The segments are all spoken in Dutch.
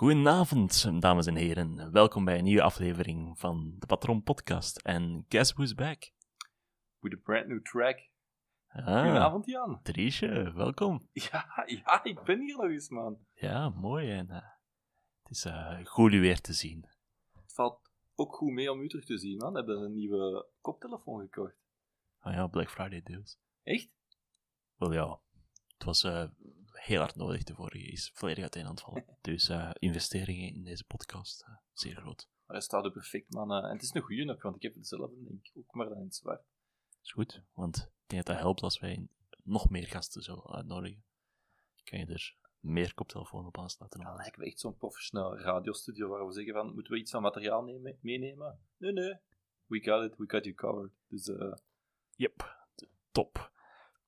Goedenavond, dames en heren. Welkom bij een nieuwe aflevering van de Patron Podcast. En guess who's back? With a brand new track. Ah, Goedenavond, Jan. Driesje, welkom. Ja, ja, ik ben hier nog eens, man. Ja, mooi. En, het is eh, goed u weer te zien. Het valt ook goed mee om u terug te zien, man. We hebben een nieuwe koptelefoon gekocht. Ah ja, Black Friday deals. Echt? Wel ja, het was eh, heel hard nodig. De vorige is volledig het vallen. Dus eh, investeringen in deze podcast, eh, zeer groot. Maar hij staat er perfect, man. En het is een goeie nog, want ik heb hetzelfde, denk ik, ook maar dan in het zwart. Is goed, want ik denk dat dat helpt als wij nog meer gasten zullen uitnodigen. Kan je er meer koptelefoon op aansluiten. Dan lijken we echt zo'n professioneel radiostudio waar we zeggen van, moeten we iets van materiaal nemen, meenemen? Nee, nee. We got it, we got you covered. Dus, eh, Yep, top.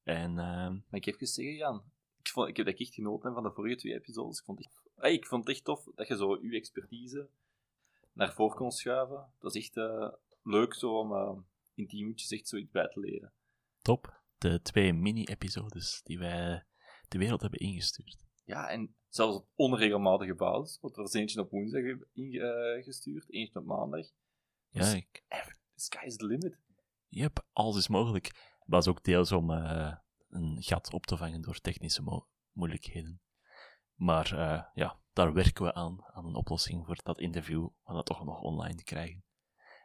En ehm, maar ik heb even zeggen, Jan, ik, vond, ik heb dat echt genoten van de vorige twee episodes. Ik vond, het echt, Hey, ik vond het echt tof dat je zo je expertise naar voren kon schuiven. Dat is echt eh, leuk zo om eh, in tien minuutjes echt zoiets bij te leren. top. De twee mini-episodes die wij de wereld hebben ingestuurd. Ja, en zelfs op onregelmatige basis. Want er is eentje op woensdag ge- ingestuurd, eentje op maandag. Ja, Dus- ik, The sky is the limit. Yep, alles is mogelijk. Het was ook deels om eh, een gat op te vangen door technische mo- moeilijkheden. Maar eh, ja, daar werken we aan, aan een oplossing voor dat interview, om dat toch nog online te krijgen.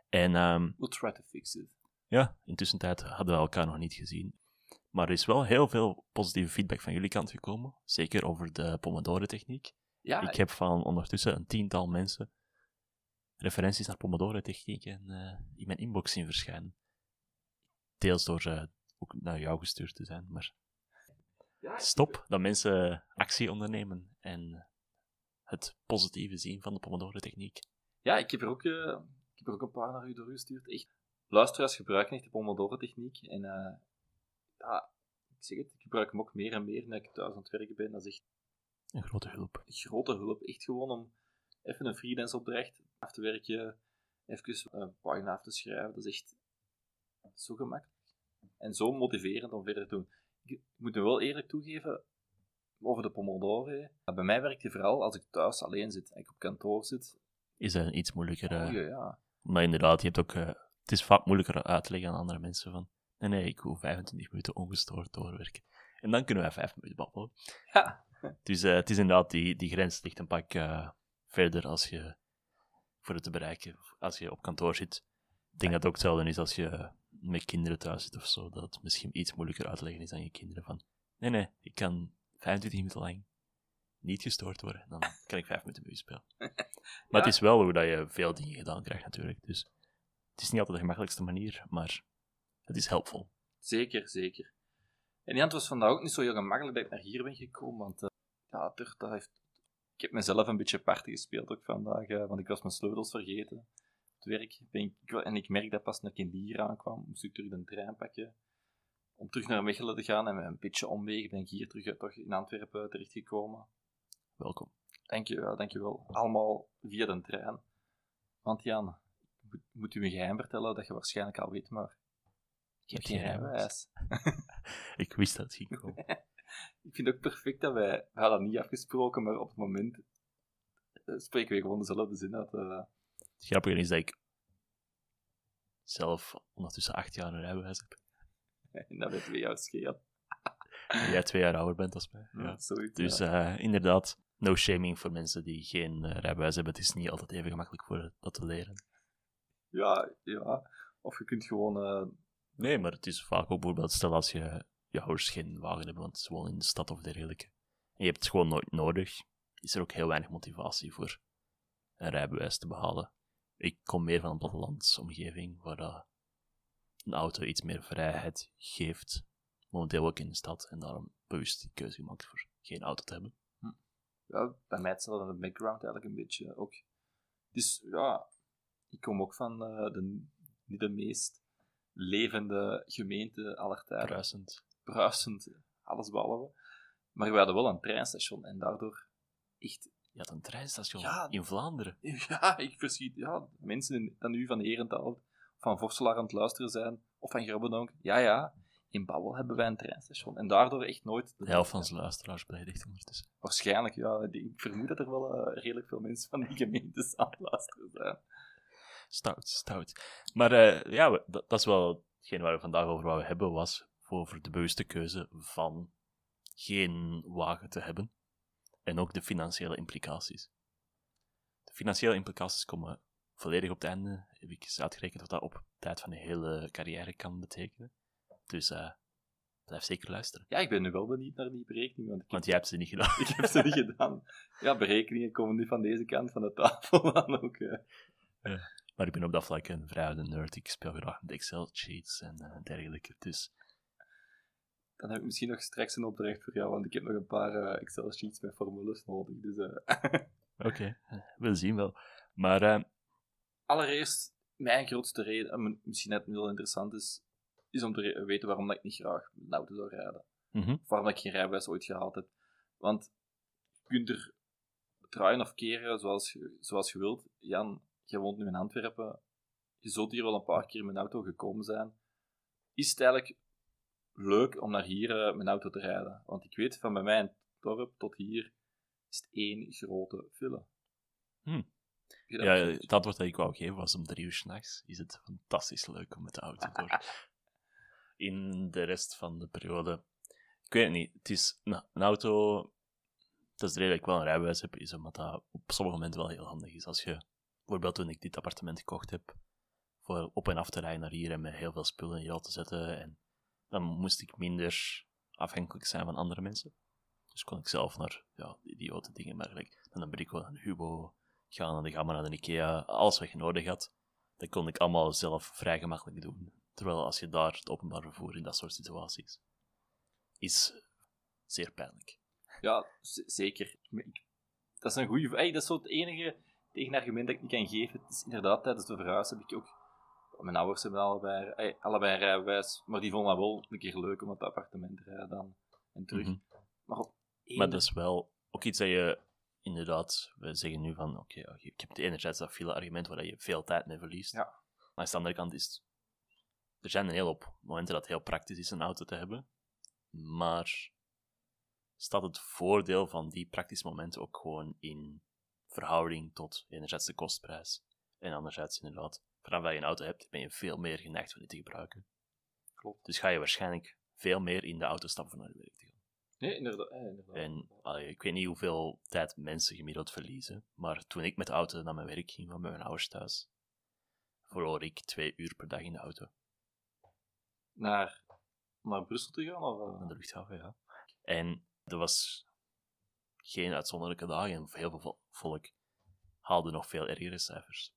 En ehm, We'll try to fix it. ja, intussen tijd hadden we elkaar nog niet gezien. Maar er is wel heel veel positieve feedback van jullie kant gekomen. Zeker over de Pomodoro-techniek. Ja, Ik heb van ondertussen een tiental mensen referenties naar Pomodoro-technieken eh, in mijn inbox zien verschijnen. Deels door eh, ook naar jou gestuurd te zijn, maar stop dat mensen actie ondernemen en het positieve zien van de Pomodoro-techniek. Ja, ik heb er ook, eh, ik heb er ook een paar naar u doorgestuurd. Echt, luisteraars gebruiken echt de Pomodoro-techniek. En eh, ja, ik zeg het, ik gebruik hem ook meer en meer nu ik thuis aan het werken ben. Dat is echt Een grote hulp. een grote hulp. Echt gewoon om even een freelance opdracht af te werken, even een pagina af te schrijven. Dat is echt zo gemakkelijk. En zo motiverend om verder te doen. Ik moet nu wel eerlijk toegeven, over de Pomodoro. Bij mij werkt hij vooral als ik thuis alleen zit en ik op kantoor zit. Is dat een iets moeilijker... eh, Oh, ja, ja. Maar inderdaad, je hebt ook... eh, het is vaak moeilijker uit te leggen aan andere mensen van... Nee, nee, ik wil 25 minuten ongestoord doorwerken. En dan kunnen wij 5 minuten babbelen. Ja. Dus eh, het is inderdaad, die, die grens ligt een pak verder als je, voor het te bereiken, als je op kantoor zit. Ik denk dat het ook hetzelfde is als je met kinderen thuis zit of zo, dat het misschien iets moeilijker uit te leggen is aan je kinderen van, nee, nee, ik kan 25 minuten lang niet gestoord worden, dan kan ik 5 minuten u spelen. Maar het is wel hoe dat je veel dingen gedaan krijgt natuurlijk, dus het is niet altijd de gemakkelijkste manier, maar het is helpvol. Zeker, zeker. En ja, het was vandaag ook niet zo heel gemakkelijk dat ik naar hier ben gekomen, want eh, ja, toch, dat heeft... ik heb mezelf een beetje party gespeeld ook vandaag, eh, want ik was mijn sleutels vergeten. Het werk ben ik, en ik merk dat pas toen ik hier aankwam, moest ik terug de trein pakken om terug naar Mechelen te gaan en met een beetje omwegen ben ik hier terug eh, toch in Antwerpen terechtgekomen. Welkom. Dank je, ja, dank je wel. Allemaal via de trein. Want Jan, moet, moet u een geheim vertellen dat je waarschijnlijk al weet, maar ik heb geen rijbewijs. Ik wist dat het ging komen. Ik vind het ook perfect dat wij, we hadden niet afgesproken, maar op het moment eh, spreken we gewoon dezelfde zin uit. eh. Het grappige is dat ik zelf ondertussen acht jaar een rijbewijs heb. en dat weten we jou schelen. En jij twee jaar ouder bent als mij. Ja. Zoiets, Dus ja. eh, inderdaad, no shaming voor mensen die geen eh, rijbewijs hebben. Het is niet altijd even gemakkelijk voor dat te leren. ja, ja. Of je kunt gewoon... eh, Nee, maar het is vaak ook bijvoorbeeld, stel als je, je ouders geen wagen hebben, want ze wonen in de stad of dergelijke. En je hebt het gewoon nooit nodig, is er ook heel weinig motivatie voor een rijbewijs te behalen. Ik kom meer van een plattelandsomgeving, waar dat een auto iets meer vrijheid geeft. Momenteel ook in de stad, en daarom bewust die keuze gemaakt voor geen auto te hebben. Hm. ja, bij mij hetzelfde de background eigenlijk een beetje ook. Dus ja, ik kom ook van eh, de, niet de meest levende gemeente aller tijden. Bruisend. Bruisend, alles behalve. Maar we hadden wel een treinstation en daardoor echt... Je had een treinstation Ja. in Vlaanderen. Ja, ik verschiet... Ja, mensen die nu van Herentaal, van Vorselaar aan het luisteren zijn, of van Grabbendonk. Ja, ja, in Bouwel hebben wij een treinstation. En daardoor echt nooit... De helft van zijn luisteraars beledigd ondertussen. Waarschijnlijk, ja. Ik vermoed dat er wel eh, redelijk veel mensen van die gemeentes aan het luisteren zijn. Stout, stout. Maar eh, ja, we- dat, dat is wel hetgeen waar we vandaag over wouden hebben, was over de bewuste keuze van geen wagen te hebben. En ook de financiële implicaties. De financiële implicaties komen volledig op het einde. Heb ik eens uitgerekend wat dat op tijd van een hele carrière kan betekenen. Dus eh, blijf zeker luisteren. Ja, ik ben nu wel benieuwd naar die berekeningen, want ik, Want jij hebt ze niet gedaan. ik heb ze niet gedaan. Ja, berekeningen komen nu van deze kant van de tafel dan ook. eh. Maar ik ben op dat vlak een vrij nerd. Ik speel graag met Excel-sheets en eh, dergelijke. Dus Dan heb ik misschien nog straks een opdracht voor jou, want ik heb nog een paar eh, Excel-sheets met formules nodig. Dus, eh. oké, eh, we zien wel. Maar Allereerst, mijn grootste reden, en misschien net wel interessant is, is om te weten waarom ik niet graag een auto zou rijden. Of waarom ik geen rijbewijs ooit gehaald heb. Want je kunt er draaien of keren zoals, je- zoals je wilt. Jan, jij woont nu in Antwerpen. Je zult hier wel een paar keer met een auto gekomen zijn. Is het eigenlijk leuk om naar hier eh, met een auto te rijden? Want ik weet, van bij mij in het dorp tot hier is het één grote file. Dat Ja, het antwoord dat ik wou geven was om drie uur s'nachts. Is het fantastisch leuk om met de auto door. In de rest van de periode. Ik weet het niet. Het is nou, een auto. Dat is de reden dat ik wel een rijbewijs heb, is omdat dat op sommige momenten wel heel handig is. Als je, bijvoorbeeld toen ik dit appartement gekocht heb, voor op en af te rijden naar hier en met heel veel spullen in je auto te zetten, en dan moest ik minder afhankelijk zijn van andere mensen. Dus kon ik zelf naar ja, idiote dingen, maar like, dan een Brico, een Hubo, gaan naar de Gamma, naar de Ikea, alles wat je nodig had, dat kon ik allemaal zelf vrij gemakkelijk doen. Terwijl als je daar het openbaar vervoer in dat soort situaties is zeer pijnlijk. Ja, zeker. Ik- dat is een goede. Hey, dat is zo het enige tegenargument dat ik niet kan geven. Het is inderdaad, tijdens de verhuis heb ik ook. Mijn ouders hebben allebei, hey, allebei rijbewijs, maar die vonden dat wel een keer leuk om op het appartement te rijden dan en terug. Mhm. Maar op één- Maar dat is wel ook iets dat je inderdaad, we zeggen nu van, oké, je- ik heb enerzijds dat file argument waar je veel tijd mee verliest. Ja. Maar aan de andere kant is het- er zijn een hele hoop momenten dat het heel praktisch is een auto te hebben. Maar staat het voordeel van die praktische momenten ook gewoon in verhouding tot enerzijds de kostprijs en anderzijds inderdaad, vanaf je een auto hebt, ben je veel meer geneigd om die te gebruiken. Klopt. Dus ga je waarschijnlijk veel meer in de auto stappen voor naar je werk te gaan. Nee, inderdaad. eh, inderdaad. En allee, ik weet niet hoeveel tijd mensen gemiddeld verliezen, maar toen ik met de auto naar mijn werk ging, van mijn ouders thuis, verloor ik twee uur per dag in de auto. Naar, naar Brussel te gaan? Of, eh? Naar de luchthaven, ja. En er was geen uitzonderlijke dagen en heel veel vol- volk haalde nog veel ergere cijfers.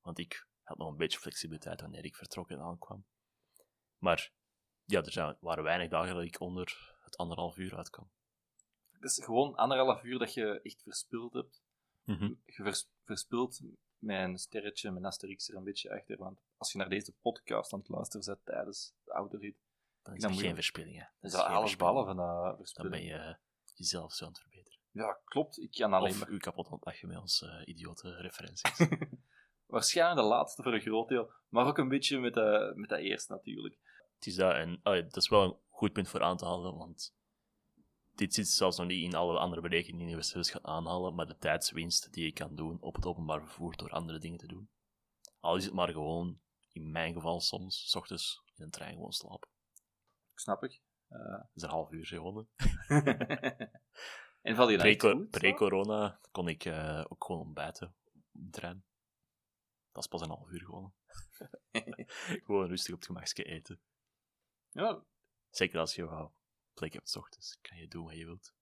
Want ik had nog een beetje flexibiliteit wanneer ik vertrok en aankwam. Maar ja, er zijn, waren weinig dagen dat ik onder het anderhalf uur uitkwam. Het is gewoon anderhalf uur dat je echt verspild hebt. Mhm. Je vers, verspilt mijn sterretje, mijn asterix er een beetje achter. Want als je naar deze podcast aan het luisteren bent tijdens de autorit, Dan is Dan moet geen verspilling. Hè. dan Dat is dat alles verspilling. behalve een Dan verspilling. ben je eh, jezelf zo aan het verbeteren. Ja, klopt. Ik kan alleen Of maar... u kapot ontlachen met onze eh, idiote referenties. Waarschijnlijk de laatste voor een groot deel, maar ook een beetje met, de, met dat eerste natuurlijk. het is dat, en allee, dat is wel een goed punt voor aan te halen, want dit zit zelfs nog niet in alle andere berekeningen die we zelfs gaan aanhalen, maar de tijdswinst die je kan doen op het openbaar vervoer door andere dingen te doen. Al is het maar gewoon, in mijn geval soms, s ochtends in een trein gewoon slapen. Snap ik. Eh, Dat is een half uur gewonnen. en val je? Pre-corona kon ik eh, ook gewoon ontbijten op de trein. Dat is pas een half uur gewonnen. gewoon rustig op het gemakje eten. Ja, Zeker als je wel plek hebt 's ochtends, kan je doen wat je wilt.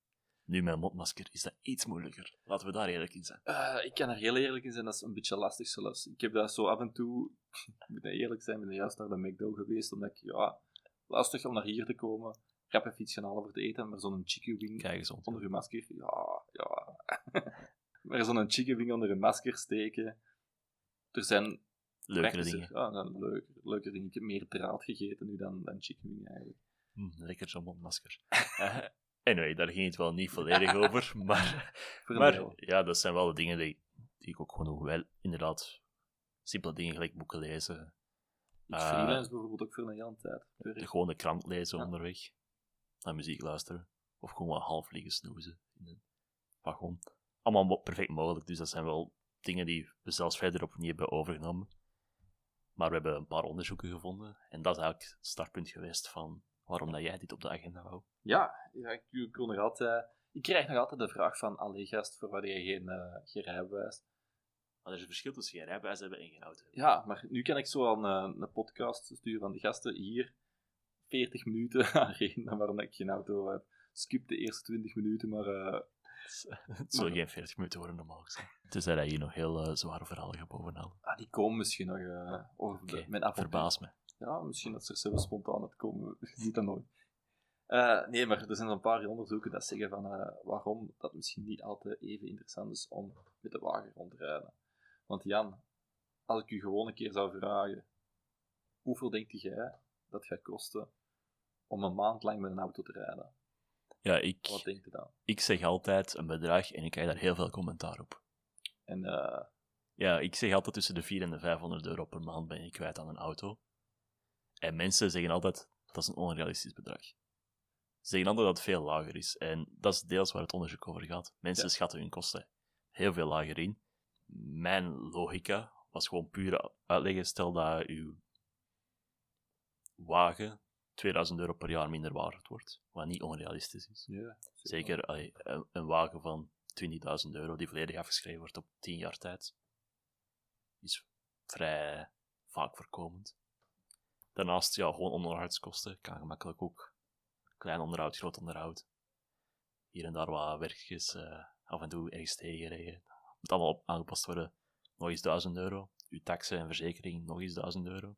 Nu met een mondmasker is dat iets moeilijker. Laten we daar eerlijk in zijn. eh, ik kan er heel eerlijk in zijn, dat is een beetje lastig zelfs. Ik heb dat zo af en toe, ik moet eerlijk zijn, ik ben juist naar de McDo geweest, omdat ik, ja, lastig om naar hier te komen. rap even iets gaan halen voor te eten, maar zo'n chicken wing onder je masker, ja, ja. maar zo'n chicken wing onder je masker steken. Er zijn Leukere dingen. Ja, nou, leuk, leuker dingen. Ik heb meer draad gegeten nu dan, dan chicken wing eigenlijk. Hm, lekker zo'n mondmasker. Eh, anyway, daar ging het wel niet volledig over. Maar, een maar ja, dat zijn wel de dingen die, die ik ook gewoon. Wel, inderdaad, simpele dingen gelijk boeken lezen. Ik eh, freelance bijvoorbeeld ook voor een hele tijd. De gewone krant lezen Ja. onderweg. Naar muziek luisteren. Of gewoon wat half liggen snoezen. In de wagon. Allemaal perfect mogelijk. Dus dat zijn wel dingen die we zelfs verder op niet hebben overgenomen. Maar we hebben een paar onderzoeken gevonden. En dat is eigenlijk het startpunt geweest van waarom dat jij dit op de agenda wou. Ja, ik, ik nog altijd... Ik krijg nog altijd de vraag van, allee gast, voor wat je geen, eh geen rijbewijs. Maar er is een verschil tussen geen rijbewijs hebben en geen auto. Ja, maar nu kan ik zo aan een, een podcast sturen van de gasten hier 40 minuten aan waarom ik geen auto heb. Skip de eerste 20 minuten, maar eh, Het zullen geen 40 minuten worden normaal gezien. Tenzij dat je hier nog heel eh, zware verhalen gaat bovenhalen. ah, die komen misschien nog eh, over mijn apple. Verbaas me. Ja, misschien dat ze zelfs spontaan uit komen. Je ziet dat nooit. Eh, nee, maar er zijn zo'n paar onderzoeken dat zeggen van waarom dat misschien niet altijd even interessant is om met de wagen rond te rijden. Want Jan, als ik u gewoon een keer zou vragen, hoeveel denkt jij dat gaat kosten om een maand lang met een auto te rijden? Ja, ik, Wat denkt u dan? ik zeg altijd een bedrag en ik krijg daar heel veel commentaar op. En eh, Ja, ik zeg altijd tussen de 400 en de 500 euro per maand ben je kwijt aan een auto. En mensen zeggen altijd, dat is een onrealistisch bedrag. Ze zeggen altijd dat het veel lager is. En dat is deels waar het onderzoek over gaat. Mensen Ja. schatten hun kosten heel veel lager in. Mijn logica was gewoon puur uitleggen, stel dat uw wagen 2000 euro per jaar minder waard wordt, wat niet onrealistisch is. ja, Zeker een, een wagen van 20.000 euro die volledig afgeschreven wordt op 10 jaar tijd, is vrij vaak voorkomend. Daarnaast, ja, gewoon onderhoudskosten kan gemakkelijk ook. Klein onderhoud, groot onderhoud. Hier en daar wat werkjes, eh, af en toe ergens tegenrijden. Moet allemaal op, aangepast worden. Nog eens 1000 euro. Uw taxen en verzekering nog eens 1000 euro.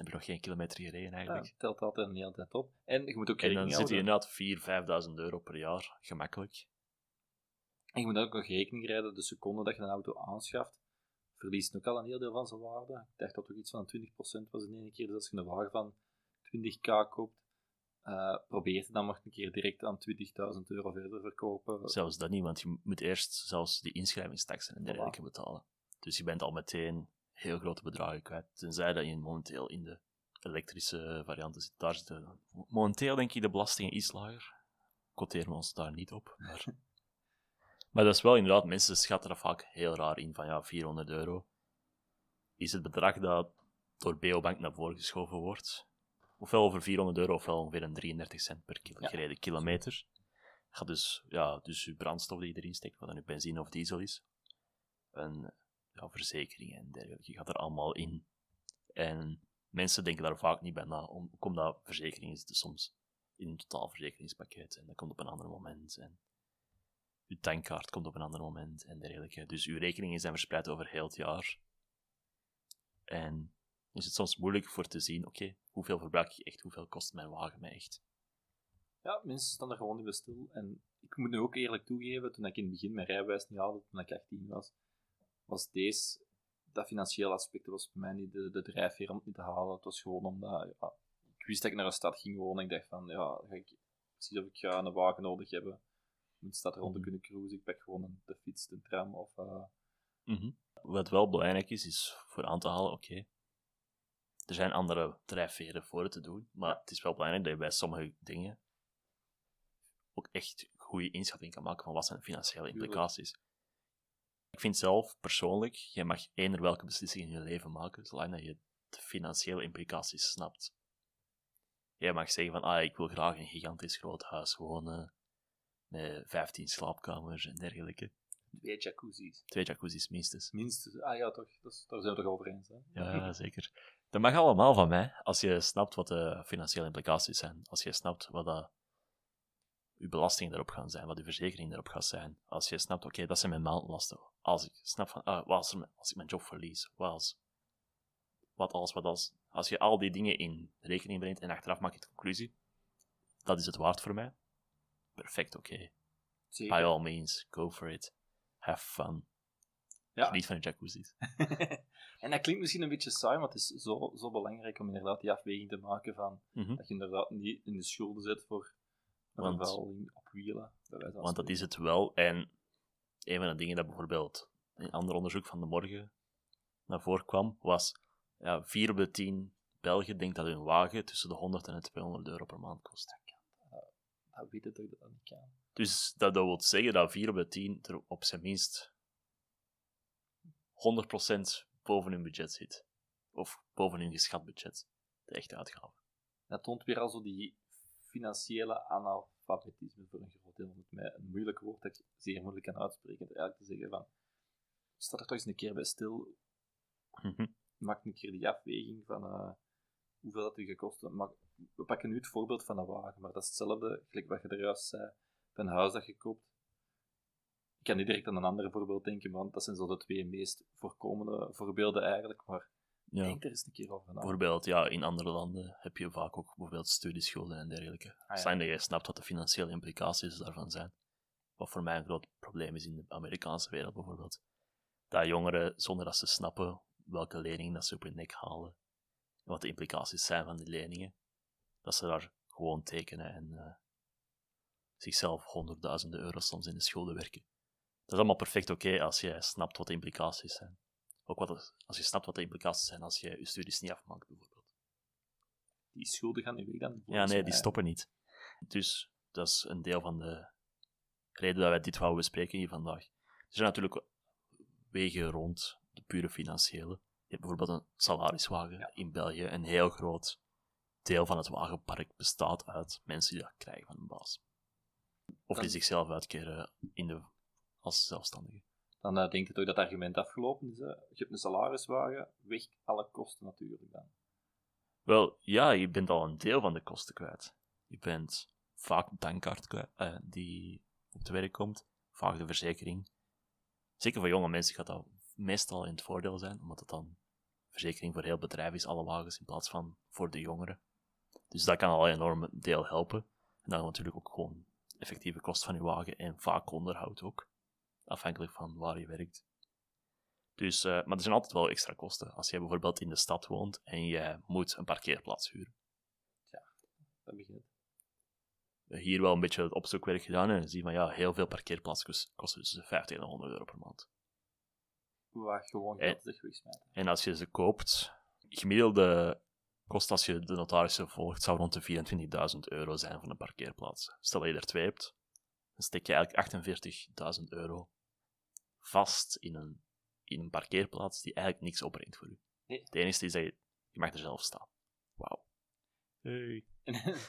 Heb je nog geen kilometer gereden Ja, eigenlijk. het telt altijd een hele tijd op. En je moet ook en dan zit je inderdaad 4.000, 5.000 euro per jaar, gemakkelijk. En je moet ook nog rekening rijden, de seconde dat je een auto aanschaft, verliest ook al een heel deel van zijn waarde. Ik dacht dat toch iets van 20% was in één keer. Dus als je een wagen van 20k koopt, eh probeer je dan maar een keer direct aan 20.000 euro verder verkopen. Zelfs dat niet, want je moet eerst zelfs die inschrijvingstaxen en dergelijke betalen. Dus je bent al meteen heel grote bedragen kwijt. Tenzij dat je momenteel in de elektrische varianten zit. Daar zitten momenteel denk ik de belastingen iets lager. Quoteren we ons daar niet op. Maar, maar dat is wel inderdaad, mensen schatten dat vaak heel raar in van ja, 400 euro. Is het bedrag dat door Beobank naar voren geschoven wordt. Ofwel over 400 euro, ofwel ongeveer een 33 cent per kilo, Ja. gereden kilometer. Gaat dus, ja, dus uw brandstof die je erin steekt, wat dan uw benzine of diesel is. En ja, verzekeringen en dergelijke gaat er allemaal in. En mensen denken daar vaak niet bij na, om- omdat verzekeringen zitten soms in een totaalverzekeringspakket en dat komt op een ander moment. En uw tankkaart komt op een ander moment en dergelijke. Dus uw rekeningen zijn verspreid over heel het jaar. En is het soms moeilijk voor te zien, oké, hoeveel verbruik ik echt, hoeveel kost mijn wagen mij echt. Ja, mensen staan er gewoon niet bij stil. En ik moet nu ook eerlijk toegeven, toen ik in het begin mijn rijbewijs niet haalde, toen ik 18 was, was deze, dat financiële aspect was bij mij niet de, de drijfveer om het niet te halen. Het was gewoon omdat, ja, ik wist dat ik naar een stad ging wonen. Ik dacht van, ja, ga ik, precies of ik ga een wagen nodig hebben om in de stad rond te Mhm. kunnen cruisen. Ik pak gewoon een, de fiets, de tram of... eh, Mhm. Wat wel belangrijk is, is voor aan te halen, oké, er zijn andere drijfveren voor het te doen, maar het is wel belangrijk dat je bij sommige dingen ook echt goede inschatting kan maken van wat zijn de financiële implicaties. Ik vind zelf persoonlijk, je mag eender welke beslissing in je leven maken, zolang dat je de financiële implicaties snapt. Jij mag zeggen van, ah, ik wil graag een gigantisch groot huis wonen, met 15 slaapkamers en dergelijke. twee jacuzzis. Twee jacuzzis minstens. Minstens. Ah ja, toch. Dat daar zijn we toch over eens, hè? Ja, zeker. Dat mag allemaal van mij, als je snapt wat de financiële implicaties zijn. Als je snapt wat dat uw belastingen daarop gaan zijn, wat uw verzekering daarop gaat zijn. Als je snapt, oké, dat zijn mijn maandlasten. Als ik snap van, ah, wat als, er, als ik mijn job verlies, wat als, wat als, wat als. Als je al die dingen in rekening brengt en achteraf maak je de conclusie, dat is het waard voor mij. Perfect, oké. By all means, go for it. Have fun. Ja. Geniet van de jacuzzi's. en dat klinkt misschien een beetje saai, maar het is zo, zo belangrijk om inderdaad die afweging te maken van Mhm. dat je inderdaad niet in de schulden zet voor Want- op wielen. Want dat is het wel. En een van de dingen dat bijvoorbeeld in een ander onderzoek van de morgen naar voren kwam, was ja, 4 op de 10 Belgen denkt dat hun wagen tussen de 100 en de 200 euro per maand kost. Dat weet het dat ik dat niet kan. Dus dat, dat wil zeggen dat 4 op de 10 er op zijn minst 100% boven hun budget zit. Of boven hun geschat budget. De echte uitgaven. Dat toont weer al zo die financiële analfabetisme voor een groot deel. Met mij een moeilijk woord dat ik zeer moeilijk kan uitspreken. Eigenlijk te zeggen van, sta er toch eens een keer bij stil. Mhm. Maak een keer die afweging van eh, hoeveel dat u gekost heeft. We pakken nu het voorbeeld van een wagen, maar dat is hetzelfde, gelijk wat je er juist zei, van een huis dat je koopt. Ik kan niet direct aan een ander voorbeeld denken, want dat zijn zo de twee meest voorkomende voorbeelden eigenlijk. Maar Ja. denk er eens een keer over na. Bijvoorbeeld, ja, in andere landen heb je vaak ook bijvoorbeeld studieschulden en dergelijke. ja. Zijn dat jij snapt wat de financiële implicaties daarvan zijn. Wat voor mij een groot probleem is in de Amerikaanse wereld bijvoorbeeld. Dat jongeren, zonder dat ze snappen welke leningen dat ze op hun nek halen, en wat de implicaties zijn van die leningen, dat ze daar gewoon tekenen en eh, zichzelf honderdduizenden euro's soms in de schulden werken. Dat is allemaal perfect oké als je snapt wat de implicaties zijn. Ook wat als je snapt wat de implicaties zijn als je je studies niet afmaakt, bijvoorbeeld. Die schulden gaan nu weg dan. Ja, nee, die stoppen niet. Dus dat is een deel van de reden dat wij dit wouden bespreken hier vandaag. Er zijn natuurlijk wegen rond de pure financiële. Je hebt bijvoorbeeld een salariswagen in België. Een heel groot deel van het wagenpark bestaat uit mensen die dat krijgen van een baas. Of die zichzelf uitkeren in de, als zelfstandige. Dan eh, denk je toch dat het argument afgelopen is. Hè? Je hebt een salariswagen, weg alle kosten natuurlijk dan. Wel, ja, je bent al een deel van de kosten kwijt. Je bent vaak de tankkaart eh, die op te werk komt, vaak de verzekering. Zeker voor jonge mensen gaat dat meestal in het voordeel zijn, omdat het dan verzekering voor heel het bedrijf is, alle wagens, in plaats van voor de jongeren. Dus dat kan al een enorm deel helpen. En dan natuurlijk ook gewoon effectieve kost van je wagen en vaak onderhoud ook, afhankelijk van waar je werkt. Dus, eh, maar er zijn altijd wel extra kosten. Als jij bijvoorbeeld in de stad woont en je moet een parkeerplaats huren. Dat begint. Hier wel een beetje het opzoekwerk gedaan en zie van ja, heel veel parkeerplaatsen kost- kosten tussen 50 en 100 euro per maand. Waar gewoon geld zich wegsmijten. En als je ze koopt, gemiddelde kost als je de notarissen volgt, zou rond de 24.000 euro zijn van een parkeerplaats. Stel dat je er twee hebt, dan steek je eigenlijk 48.000 euro vast in een, in een parkeerplaats die eigenlijk niks opbrengt voor u. Nee. Het enige is dat je, je mag er zelf staan. Wauw. Hey.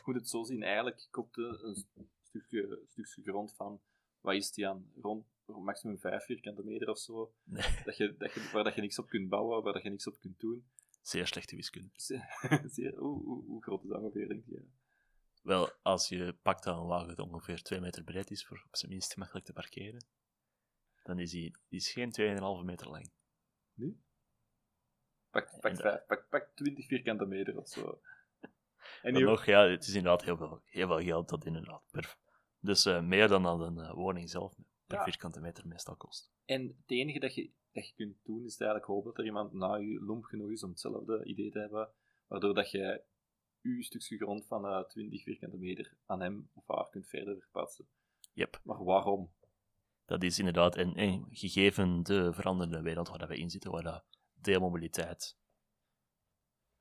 Moet het zo zien, eigenlijk koopt een stukje, stukje grond van, wat is die aan, rond maximum 5 vierkante meter of zo, Nee, dat je, dat je, waar dat je niks op kunt bouwen, waar dat je niks op kunt doen. zeer slechte wiskunde. Zeer, hoe, hoe, hoe groot is dat ongeveer, denk je? Wel, als je pakt dat een wagen dat ongeveer 2 meter breed is voor op zijn minst gemakkelijk te parkeren, dan is die, die is geen 2,5 meter lang. Pak, pak, vijf, pak, pak 20 vierkante meter of zo. En die, nog, ja, het is inderdaad heel veel, heel veel geld dat inderdaad per... Dus eh, meer dan dat een eh, woning zelf per Ja. vierkante meter meestal kost. En het enige dat je, dat je kunt doen, is eigenlijk hopen dat er iemand na je lomp genoeg is om hetzelfde idee te hebben, waardoor dat je je stukje grond van eh 20 vierkante meter aan hem of haar kunt verder verplaatsen. Yep. Maar waarom? Dat is inderdaad, en, en gegeven de veranderende wereld waar dat we in zitten, waar dat deelmobiliteit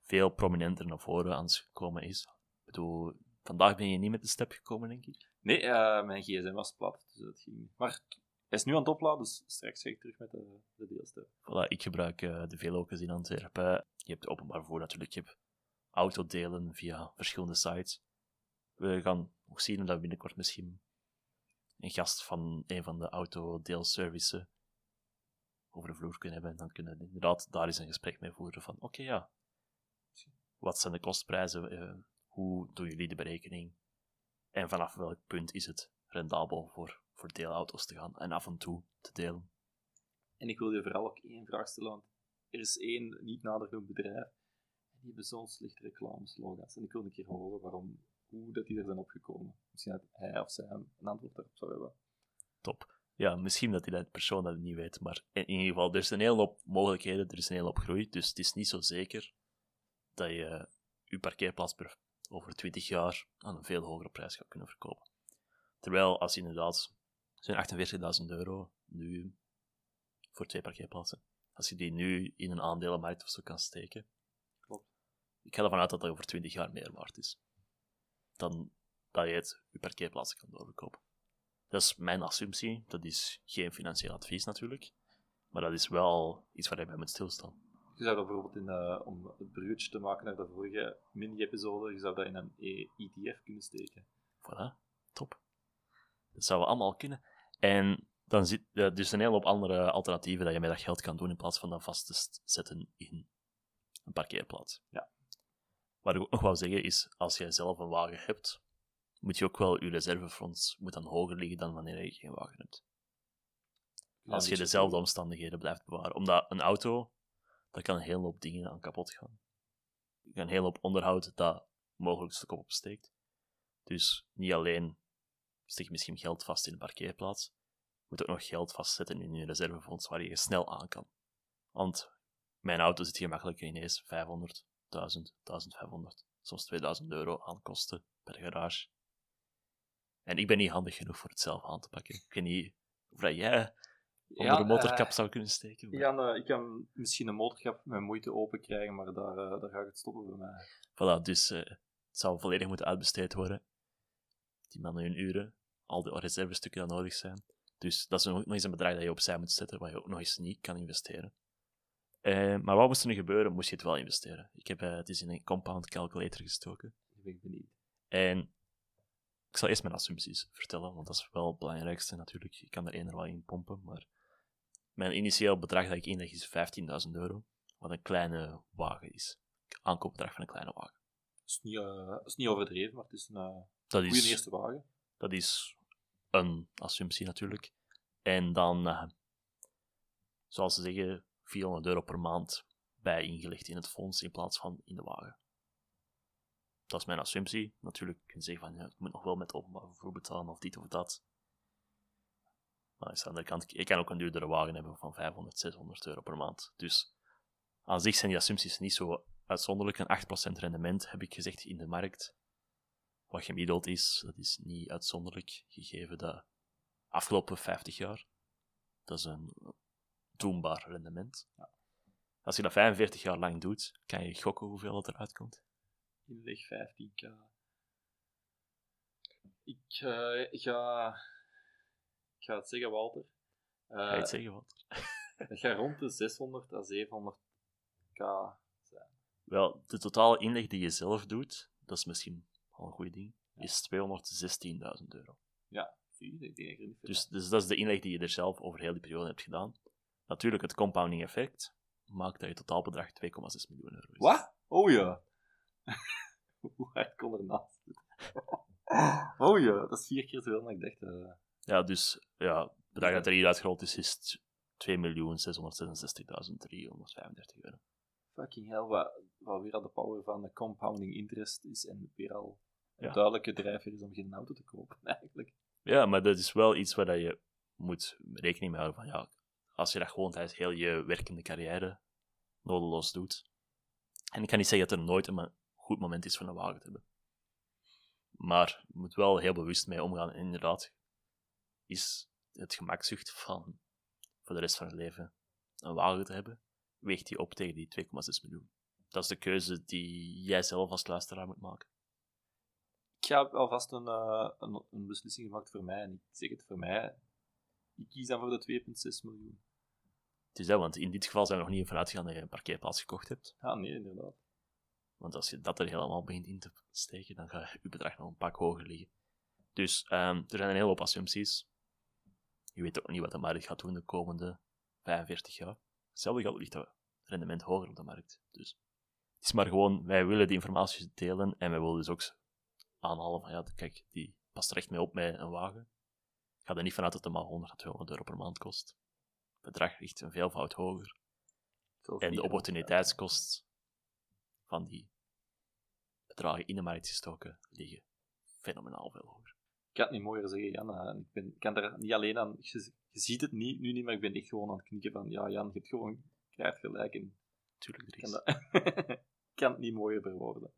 veel prominenter naar voren aan het komen is. Ik bedoel, vandaag ben je niet met de step gekomen, denk ik. Nee, eh, mijn gsm was plat, dus dat ging niet. Maar hij is nu aan het opladen, dus straks ga ik terug met de, de deelstep. Voilà, ik gebruik eh, de Velocus in Antwerpen. Je hebt openbaar vervoer natuurlijk. Je hebt autodelen via verschillende sites. We gaan nog zien dat we binnenkort misschien een gast van een van de autodeelservices over de vloer kunnen hebben. En dan kunnen we inderdaad daar eens een gesprek mee voeren van oké ja, wat zijn de kostprijzen? eh, hoe doen jullie de berekening? En vanaf welk punt is het rendabel voor, voor deelauto's te gaan en af en toe te delen? En ik wil je vooral ook één vraag stellen, want er is één niet nader bedrijf, en die hebben zo'n slechte reclameslogans. En ik wil een keer horen waarom, hoe dat die er zijn opgekomen. Misschien dat hij of zij een antwoord daarop zou hebben. Top. Ja, misschien dat die dat persoon dat niet weet, maar in ieder geval, er is een hele hoop mogelijkheden, er is een hele hoop groei, dus het is niet zo zeker dat je je parkeerplaats per, over 20 jaar aan een veel hogere prijs gaat kunnen verkopen. Terwijl als je inderdaad zo'n 48.000 euro nu voor twee parkeerplaatsen, als je die nu in een aandelenmarkt of zo kan steken, Klopt. ik ga ervan uit dat dat over 20 jaar meer waard is. Dan dat je het je parkeerplaatsen kan doorverkopen. Dat is mijn assumptie. Dat is geen financieel advies natuurlijk. Maar dat is wel iets waar je bij moet stilstaan. Je zou dat bijvoorbeeld in, eh, om het bruggetje te maken naar de vorige mini-episode, je zou dat in een ETF kunnen steken. Voilà, top. Dat zouden we allemaal kunnen. En dan zit er dus een hele hoop andere alternatieven dat je met dat geld kan doen in plaats van dat vast te zetten in een parkeerplaats. Ja. Wat ik ook nog wou zeggen is, als jij zelf een wagen hebt, moet je ook wel je reservefonds moet dan hoger liggen dan wanneer je geen wagen hebt. Ja, Als je beetje dezelfde omstandigheden blijft bewaren. Omdat een auto, daar kan een hele hoop dingen aan kapot gaan. Je kan een hele hoop onderhoud dat mogelijk de kop opsteekt. Dus niet alleen steek je misschien geld vast in een parkeerplaats, je moet ook nog geld vastzetten in je reservefonds waar je snel aan kan. Want mijn auto zit gemakkelijk ineens 500, 1000, 1500, soms 2000 euro aan kosten per garage. En ik ben niet handig genoeg voor het zelf aan te pakken. Ik weet niet of dat jij onder de motorkap eh, zou kunnen steken. maar- Ja, nou, ik kan misschien een motorkap met moeite open krijgen, maar daar, eh, daar ga ik het stoppen bij mij. Voilà, dus eh, het zou volledig moeten uitbesteed worden. Die mannen hun uren, al de reservestukken die nodig zijn. Dus dat is nog eens een bedrag dat je opzij moet zetten, waar je ook nog eens niet kan investeren. Eh, maar wat moest er nu gebeuren? Moest je het wel investeren. Ik heb eh, het eens in een compound calculator gestoken. Ik ben benieuwd. En ik zal eerst mijn assumpties vertellen, want dat is wel het belangrijkste natuurlijk. Je kan er één er wel in pompen, maar mijn initieel bedrag dat ik inleg is 15.000 euro, wat een kleine wagen is. Aankoopbedrag van een kleine wagen. Het is niet, eh, is niet overdreven, maar het is een Dat goede is, eerste wagen. dat is een assumptie natuurlijk. En dan, zoals ze zeggen, 400 euro per maand bij ingelegd in het fonds in plaats van in de wagen. Dat is mijn assumptie. Natuurlijk kun je zeggen van, ja, ik moet nog wel met openbaar vervoer betalen of dit of dat. Maar aan de andere kant, ik kan ook een duurdere wagen hebben van 500, 600 euro per maand. Dus aan zich zijn die assumpties niet zo uitzonderlijk. Een 8% rendement heb ik gezegd in de markt. Wat gemiddeld is, dat is niet uitzonderlijk, gegeven de afgelopen 50 jaar. Dat is een doenbaar rendement. Als je dat 45 jaar lang doet, kan je gokken hoeveel het eruit komt. Inleg 15k. Ik eh, ga... Ik ga het zeggen, Walter. Eh, Ga je het zeggen, wat? Het gaat rond de 600 à 700k zijn. Wel, de totale inleg die je zelf doet, dat is misschien al een goed ding, is 216.000 euro. Zie je, ik denk dat ik er niet veel Dus, dus dat is de inleg die je er zelf over heel die periode hebt gedaan. Natuurlijk, het compounding effect maakt dat je totaalbedrag 2,6 miljoen euro is. Wat? Oh ja. Hoe hard kon er naast? Oh ja, dat is vier keer zoveel dan ik dacht. eh. Ja, dus ja, het bedrag dat er hieruit gerold is, is 2.666.335 euro. fucking hell, wat, wat weer al de power van de compounding interest is en weer al een Ja. duidelijke drijver is om geen auto te kopen, eigenlijk. Ja, maar dat is wel iets waar dat je moet rekening mee houden van, ja, als je dat gewoon tijdens heel je werkende carrière nodeloos doet. En ik kan niet zeggen dat er nooit een goed moment is voor een wagen te hebben. Maar je moet wel heel bewust mee omgaan. En inderdaad, is het gemakzucht van voor de rest van je leven een wagen te hebben, weegt die op tegen die 2,6 miljoen. Dat is de keuze die jij zelf als luisteraar moet maken. Ik heb alvast eh, een, een beslissing gemaakt voor mij, en ik zeg het voor mij. Ik kies dan voor de 2,6 miljoen. Is dat, want in dit geval zijn we nog niet vanuit gegaan dat je een parkeerplaats gekocht hebt. Ja, nee, inderdaad. Want als je dat er helemaal begint in te steken, dan gaat je bedrag nog een pak hoger liggen. Dus ehm, er zijn een hele hoop assumpties. Je weet ook niet wat de markt gaat doen de komende 45 jaar. Hetzelfde geldt ligt het rendement hoger op de markt. Dus het is maar gewoon, wij willen die informatie delen en wij willen dus ook aanhalen van, ja, kijk, die past er echt mee op met een wagen. Ik ga er niet vanuit dat het maar 100 à 200 euro per maand kost. Bedrag ligt een veelvoud hoger. En de opportuniteitskost van die bedragen in de markt gestoken liggen fenomenaal veel hoger. Ik kan het niet mooier zeggen, Jan. Ik, ben, ik kan er niet alleen aan... Je, je ziet het niet, nu niet, maar ik ben echt gewoon aan het knikken van... Ja, Jan, je hebt gewoon keihard gelijk. En Tuurlijk, er is. kan, dat, ik kan het niet mooier verwoorden.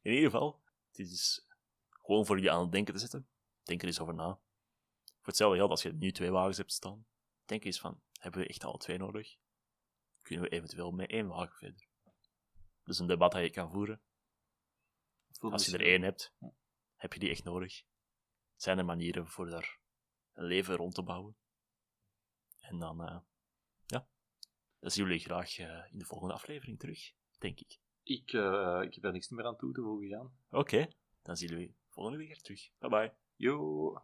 In ieder geval, het is gewoon voor je aan het denken te zetten. Denk er eens over na. Voor hetzelfde geld, als je nu twee wagens hebt staan, denk eens van, hebben we echt alle twee nodig? Kunnen we eventueel met één wagen verder? Dat is een debat dat je kan voeren. Als je er één hebt, heb je die echt nodig? Zijn er manieren voor daar een leven rond te bouwen? En dan, eh, ja, dan zien jullie graag eh, in de volgende aflevering terug, denk ik. Ik, eh, ik heb er niks meer aan toe te voegen, Jan. Oké, dan zien jullie volgende week weer terug. Bye bye. Yo.